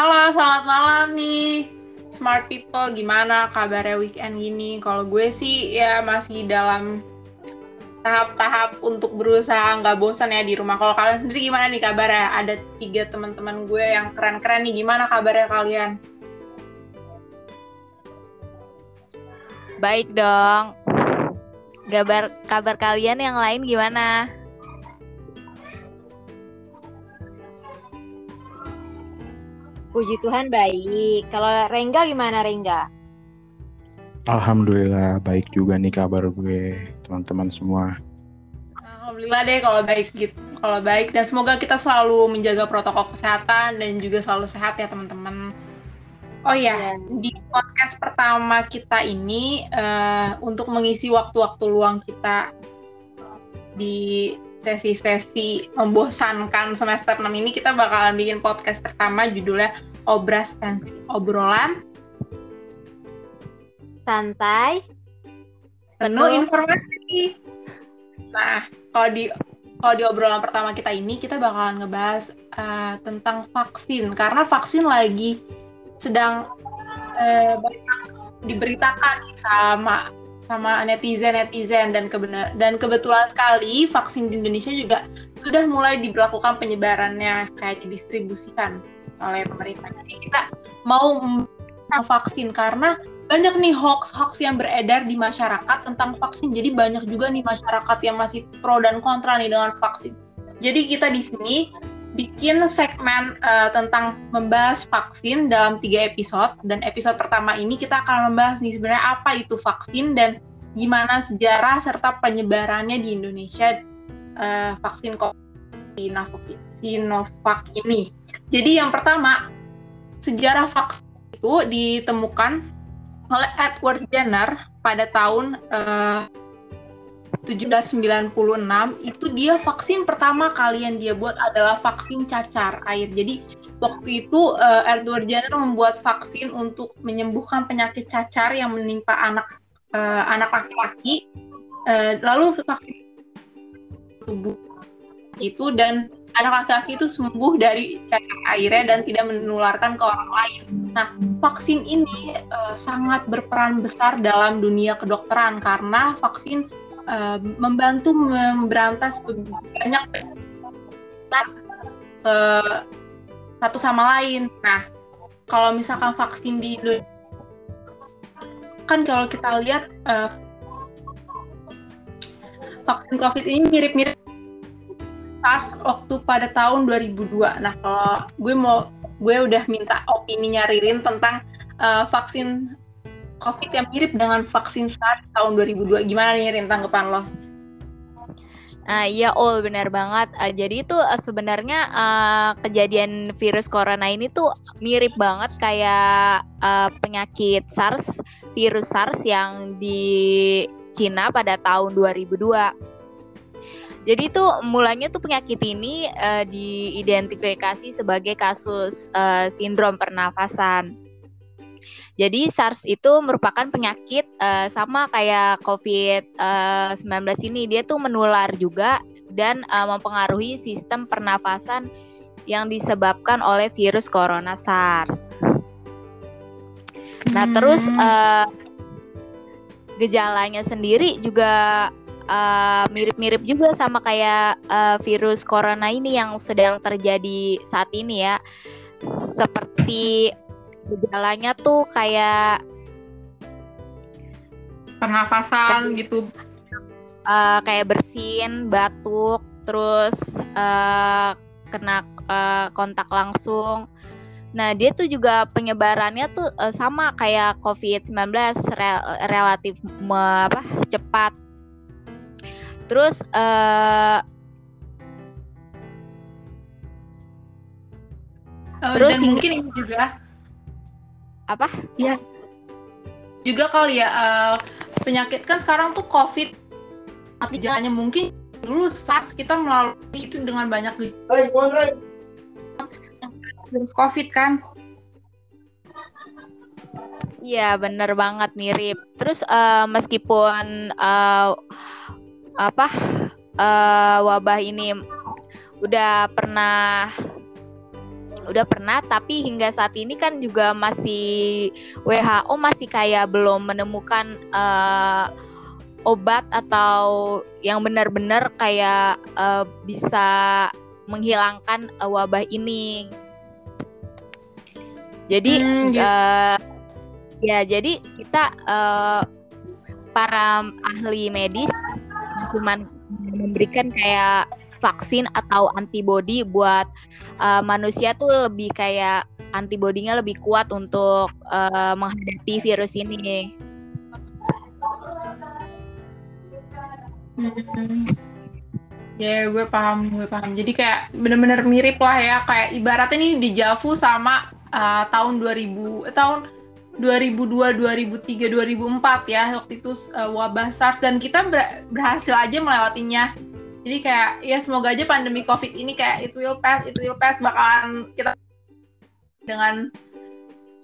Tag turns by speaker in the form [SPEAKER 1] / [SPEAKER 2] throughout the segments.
[SPEAKER 1] Halo, selamat malam nih. Smart people, gimana kabarnya weekend gini? Kalau gue sih ya masih dalam tahap-tahap untuk berusaha nggak bosan ya di rumah. Kalau kalian sendiri gimana nih kabarnya? Ada tiga teman-teman gue yang keren-keren nih. Gimana kabarnya kalian?
[SPEAKER 2] Baik dong. Kabar kabar kalian yang lain gimana?
[SPEAKER 3] Puji Tuhan baik. Kalau Rengga gimana Rengga?
[SPEAKER 4] Alhamdulillah baik juga nih kabar gue teman-teman semua.
[SPEAKER 1] Alhamdulillah deh kalau baik gitu. Kalau baik dan semoga kita selalu menjaga protokol kesehatan dan juga selalu sehat ya teman-teman. Oh ya, yeah. di podcast pertama kita ini uh, untuk mengisi waktu-waktu luang kita di sesi-sesi membosankan semester 6 ini kita bakalan bikin podcast pertama judulnya Obras Pensi Obrolan.
[SPEAKER 3] Santai.
[SPEAKER 1] Penuh informasi. Nah, kalau di kalau di obrolan pertama kita ini kita bakalan ngebahas uh, tentang vaksin. Karena vaksin lagi sedang uh, diberitakan sama sama netizen netizen. Dan kebenar dan kebetulan sekali vaksin di Indonesia juga sudah mulai diberlakukan penyebarannya kayak didistribusikan oleh pemerintah. Jadi kita mau vaksin karena banyak nih hoax-hoax yang beredar di masyarakat tentang vaksin. Jadi banyak juga nih masyarakat yang masih pro dan kontra nih dengan vaksin. Jadi kita di sini bikin segmen uh, tentang membahas vaksin dalam tiga episode dan episode pertama ini kita akan membahas nih sebenarnya apa itu vaksin dan gimana sejarah serta penyebarannya di Indonesia uh, vaksin COVID Sinovac ini. Jadi yang pertama sejarah vaksin itu ditemukan oleh Edward Jenner pada tahun uh, 1796 itu dia vaksin pertama kali yang dia buat adalah vaksin cacar air. Jadi waktu itu uh, Edward Jenner membuat vaksin untuk menyembuhkan penyakit cacar yang menimpa anak uh, anak laki-laki. Uh, lalu vaksin tubuh itu dan anak laki-laki itu sembuh dari cacar airnya dan tidak menularkan ke orang lain. Nah, vaksin ini uh, sangat berperan besar dalam dunia kedokteran karena vaksin uh, membantu memberantas banyak uh, satu sama lain. Nah, kalau misalkan vaksin di Indonesia kan kalau kita lihat uh, vaksin COVID ini mirip-mirip SARS waktu pada tahun 2002. Nah, kalau gue mau gue udah minta opininya Ririn tentang uh, vaksin COVID yang mirip dengan vaksin SARS tahun 2002. Gimana nih Rin tanggapan lo?
[SPEAKER 2] Nah, iya, oh benar banget. Uh, jadi itu uh, sebenarnya uh, kejadian virus corona ini tuh mirip banget kayak uh, penyakit SARS, virus SARS yang di Cina pada tahun 2002. Jadi itu mulanya tuh penyakit ini uh, diidentifikasi sebagai kasus uh, sindrom pernafasan. Jadi SARS itu merupakan penyakit uh, sama kayak COVID-19 uh, ini, dia tuh menular juga dan uh, mempengaruhi sistem pernafasan yang disebabkan oleh virus corona SARS. Nah, terus uh, gejalanya sendiri juga mirip-mirip uh, juga sama kayak uh, virus corona ini yang sedang terjadi saat ini ya. Seperti gejalanya tuh kayak
[SPEAKER 1] pernafasan gitu.
[SPEAKER 2] Uh, kayak bersin batuk terus uh, kena uh, kontak langsung. Nah dia tuh juga penyebarannya tuh uh, sama kayak COVID-19 rel relatif me, apa cepat terus uh,
[SPEAKER 1] uh, terus dan mungkin ini juga
[SPEAKER 2] apa?
[SPEAKER 1] Ya. Juga kali ya uh, penyakit kan sekarang tuh COVID tapi gejalanya mungkin dulu SARS kita melalui itu dengan banyak gejala. COVID kan.
[SPEAKER 2] Iya bener banget mirip. Terus uh, meskipun uh, apa uh, wabah ini udah pernah udah pernah tapi hingga saat ini kan juga masih WHO masih kayak belum menemukan uh, obat atau yang benar-benar kayak uh, bisa menghilangkan uh, wabah ini. Jadi hmm, uh, ya jadi kita uh, para ahli medis cuman memberikan kayak vaksin atau antibody buat uh, manusia tuh lebih kayak antibodinya lebih kuat untuk uh, menghadapi virus ini.
[SPEAKER 1] Hmm. Ya, yeah, gue paham, gue paham. Jadi kayak bener-bener mirip lah ya, kayak ibaratnya ini di Javu sama uh, tahun 2000, eh, tahun 2002, 2003, 2004 ya waktu itu uh, wabah SARS dan kita ber berhasil aja melewatinya. Jadi kayak ya semoga aja pandemi COVID ini kayak it will pass, it will pass bakalan kita dengan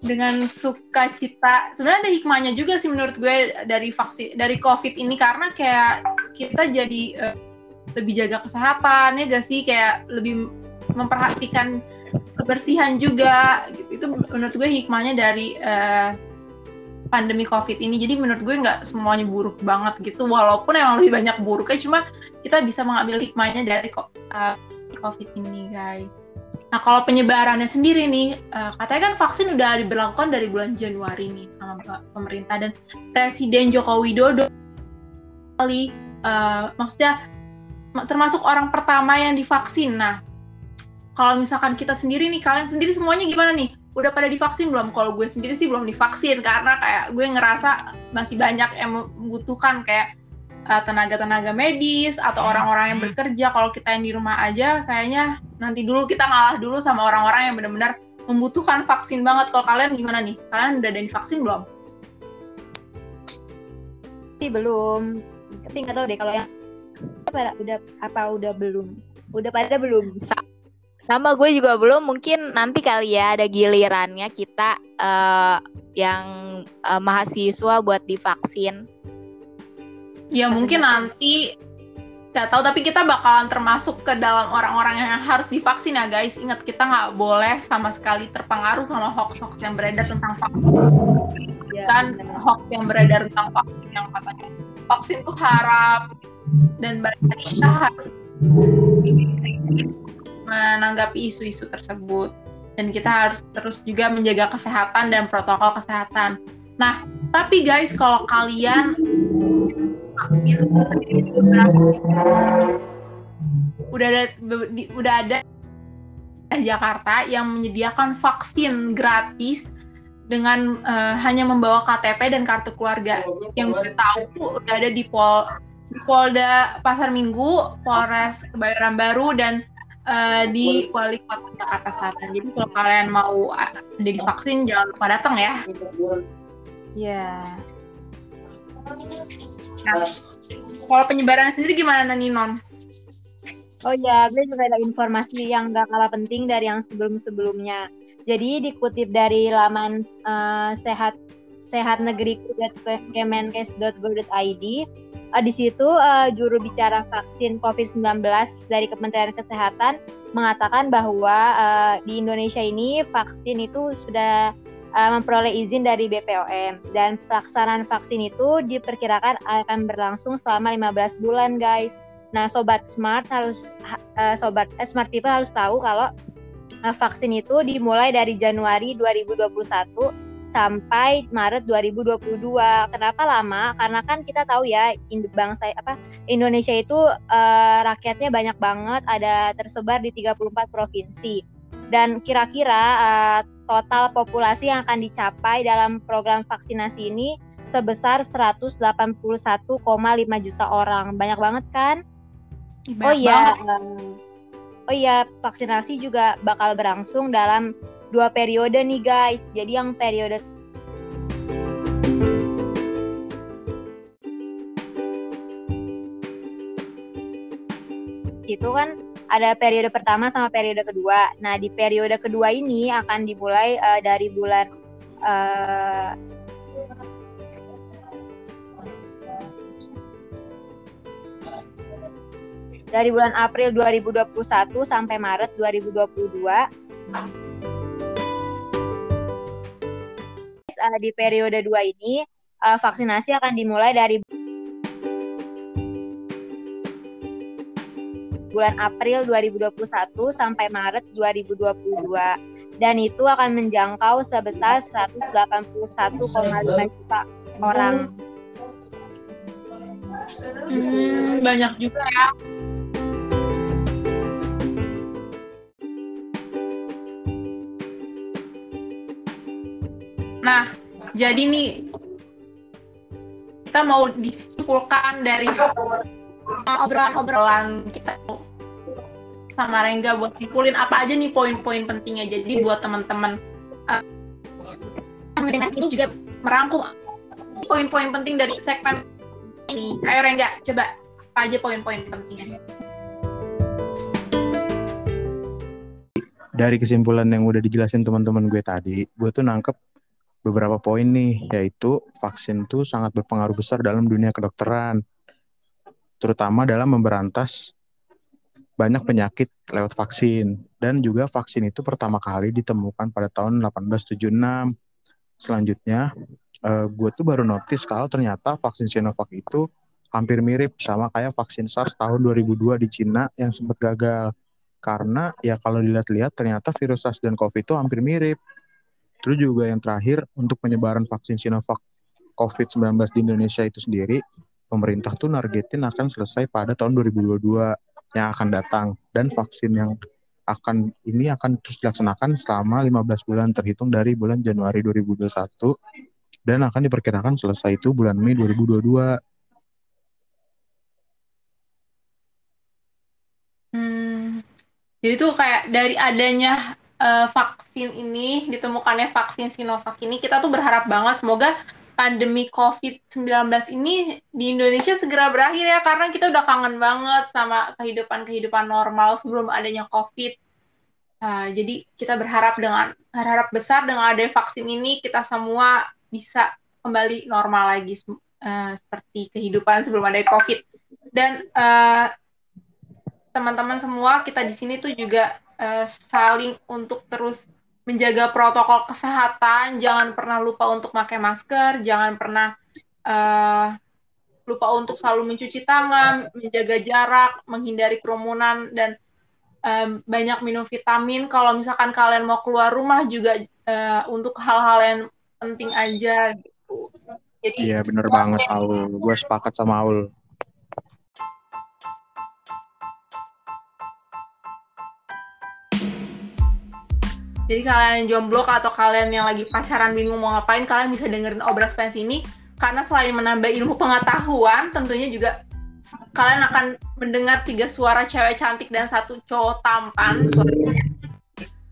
[SPEAKER 1] dengan sukacita. Sebenarnya ada hikmahnya juga sih menurut gue dari vaksin dari COVID ini karena kayak kita jadi uh, lebih jaga kesehatan ya gak sih kayak lebih memperhatikan kebersihan juga. Gitu. itu menurut gue hikmahnya dari uh, pandemi covid ini. Jadi menurut gue nggak semuanya buruk banget gitu. Walaupun emang lebih banyak buruknya cuma kita bisa mengambil hikmahnya dari uh, covid ini guys. Nah kalau penyebarannya sendiri nih uh, katanya kan vaksin udah diberlakukan dari bulan Januari nih sama pemerintah. Dan Presiden Joko Widodo kali uh, maksudnya termasuk orang pertama yang divaksin. Nah kalau misalkan kita sendiri nih kalian sendiri semuanya gimana nih? Udah pada divaksin belum? Kalau gue sendiri sih belum divaksin karena kayak gue ngerasa masih banyak yang membutuhkan kayak uh, tenaga-tenaga medis atau orang-orang yang bekerja. Kalau kita yang di rumah aja kayaknya nanti dulu kita ngalah dulu sama orang-orang yang benar-benar membutuhkan vaksin banget. Kalau kalian gimana nih? Kalian udah ada divaksin belum?
[SPEAKER 3] Sih belum. Tapi nggak tahu deh kalau yang udah apa udah belum? Udah pada belum
[SPEAKER 2] sama gue juga belum, mungkin nanti kali ya ada gilirannya kita uh, yang uh, mahasiswa buat divaksin.
[SPEAKER 1] Ya mungkin nanti nggak tahu tapi kita bakalan termasuk ke dalam orang-orang yang harus divaksin ya guys ingat kita nggak boleh sama sekali terpengaruh sama hoax-hoax yang beredar tentang vaksin ya, kan bener. hoax yang beredar tentang vaksin yang katanya vaksin itu haram dan berarti kita harus menanggapi isu-isu tersebut dan kita harus terus juga menjaga kesehatan dan protokol kesehatan. Nah, tapi guys, kalau kalian udah ada udah ada Jakarta yang menyediakan vaksin gratis dengan uh, hanya membawa KTP dan kartu keluarga. Yang gue tahu udah ada di Pol di Polda Pasar Minggu, Polres Kebayoran Baru dan uh, di Wali Kota Jakarta Selatan. Jadi kalau kalian mau ada divaksin jangan lupa datang ya.
[SPEAKER 3] Iya.
[SPEAKER 1] Nah, kalau penyebaran sendiri gimana nih Non?
[SPEAKER 3] Oh ya, gue juga ada informasi yang gak kalah penting dari yang sebelum-sebelumnya. Jadi dikutip dari laman uh, sehat sehatnegeriku.kemenkes.go.id uh, di situ uh, juru bicara vaksin COVID-19 dari Kementerian Kesehatan mengatakan bahwa uh, di Indonesia ini vaksin itu sudah uh, memperoleh izin dari BPOM dan pelaksanaan vaksin itu diperkirakan akan berlangsung selama 15 bulan guys. Nah, sobat smart harus uh, sobat eh, smart people harus tahu kalau uh, vaksin itu dimulai dari Januari 2021 sampai Maret 2022. Kenapa lama? Karena kan kita tahu ya bangsa apa Indonesia itu uh, rakyatnya banyak banget, ada tersebar di 34 provinsi. Dan kira-kira uh, total populasi yang akan dicapai dalam program vaksinasi ini sebesar 181,5 juta orang. Banyak banget kan? Banyak oh iya, um, oh iya vaksinasi juga bakal berlangsung dalam dua periode nih guys. Jadi yang periode itu kan ada periode pertama sama periode kedua. Nah, di periode kedua ini akan dimulai uh, dari bulan uh, dari bulan April 2021 sampai Maret 2022 Uh, di periode 2 ini uh, vaksinasi akan dimulai dari bulan April 2021 sampai Maret 2022 dan itu akan menjangkau sebesar 181,5 juta orang.
[SPEAKER 1] Hmm, banyak juga ya. Nah, jadi nih kita mau disimpulkan dari obrolan-obrolan kita sama Rengga buat simpulin apa aja nih poin-poin pentingnya. Jadi buat teman-teman uh, mendengar ini juga merangkum poin-poin penting dari segmen ini. Ayo Rengga, coba apa aja poin-poin pentingnya.
[SPEAKER 4] Dari kesimpulan yang udah dijelasin teman-teman gue tadi, gue tuh nangkep beberapa poin nih, yaitu vaksin tuh sangat berpengaruh besar dalam dunia kedokteran, terutama dalam memberantas banyak penyakit lewat vaksin. Dan juga vaksin itu pertama kali ditemukan pada tahun 1876. Selanjutnya, uh, gue tuh baru notice kalau ternyata vaksin Sinovac itu hampir mirip sama kayak vaksin SARS tahun 2002 di Cina yang sempat gagal. Karena ya kalau dilihat-lihat ternyata virus SARS dan COVID itu hampir mirip. Terus juga yang terakhir untuk penyebaran vaksin Sinovac COVID-19 di Indonesia itu sendiri, pemerintah tuh nargetin akan selesai pada tahun 2022 yang akan datang dan vaksin yang akan ini akan terus dilaksanakan selama 15 bulan terhitung dari bulan Januari 2021 dan akan diperkirakan selesai itu bulan Mei 2022.
[SPEAKER 1] Hmm, jadi tuh kayak dari adanya uh, vaksin ini, ditemukannya vaksin Sinovac ini, kita tuh berharap banget semoga pandemi COVID-19 ini di Indonesia segera berakhir ya, karena kita udah kangen banget sama kehidupan-kehidupan normal sebelum adanya COVID. Uh, jadi kita berharap dengan berharap besar dengan adanya vaksin ini kita semua bisa kembali normal lagi uh, seperti kehidupan sebelum ada COVID. Dan uh, teman-teman semua kita di sini tuh juga uh, saling untuk terus menjaga protokol kesehatan, jangan pernah lupa untuk pakai masker, jangan pernah uh, lupa untuk selalu mencuci tangan, menjaga jarak, menghindari kerumunan dan um, banyak minum vitamin. Kalau misalkan kalian mau keluar rumah juga uh, untuk hal-hal yang penting aja gitu.
[SPEAKER 4] Jadi Iya, bener banget Aul. Gue sepakat sama Aul.
[SPEAKER 1] Jadi kalian yang jomblo atau kalian yang lagi pacaran bingung mau ngapain, kalian bisa dengerin Obras Fans ini karena selain menambah ilmu pengetahuan, tentunya juga kalian akan mendengar tiga suara cewek cantik dan satu cowok tampan. Suaranya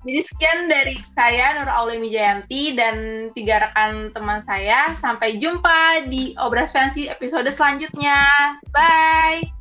[SPEAKER 1] jadi sekian dari saya Nur Aulemi Jayanti dan tiga rekan teman saya. Sampai jumpa di Obras Fancy episode selanjutnya. Bye.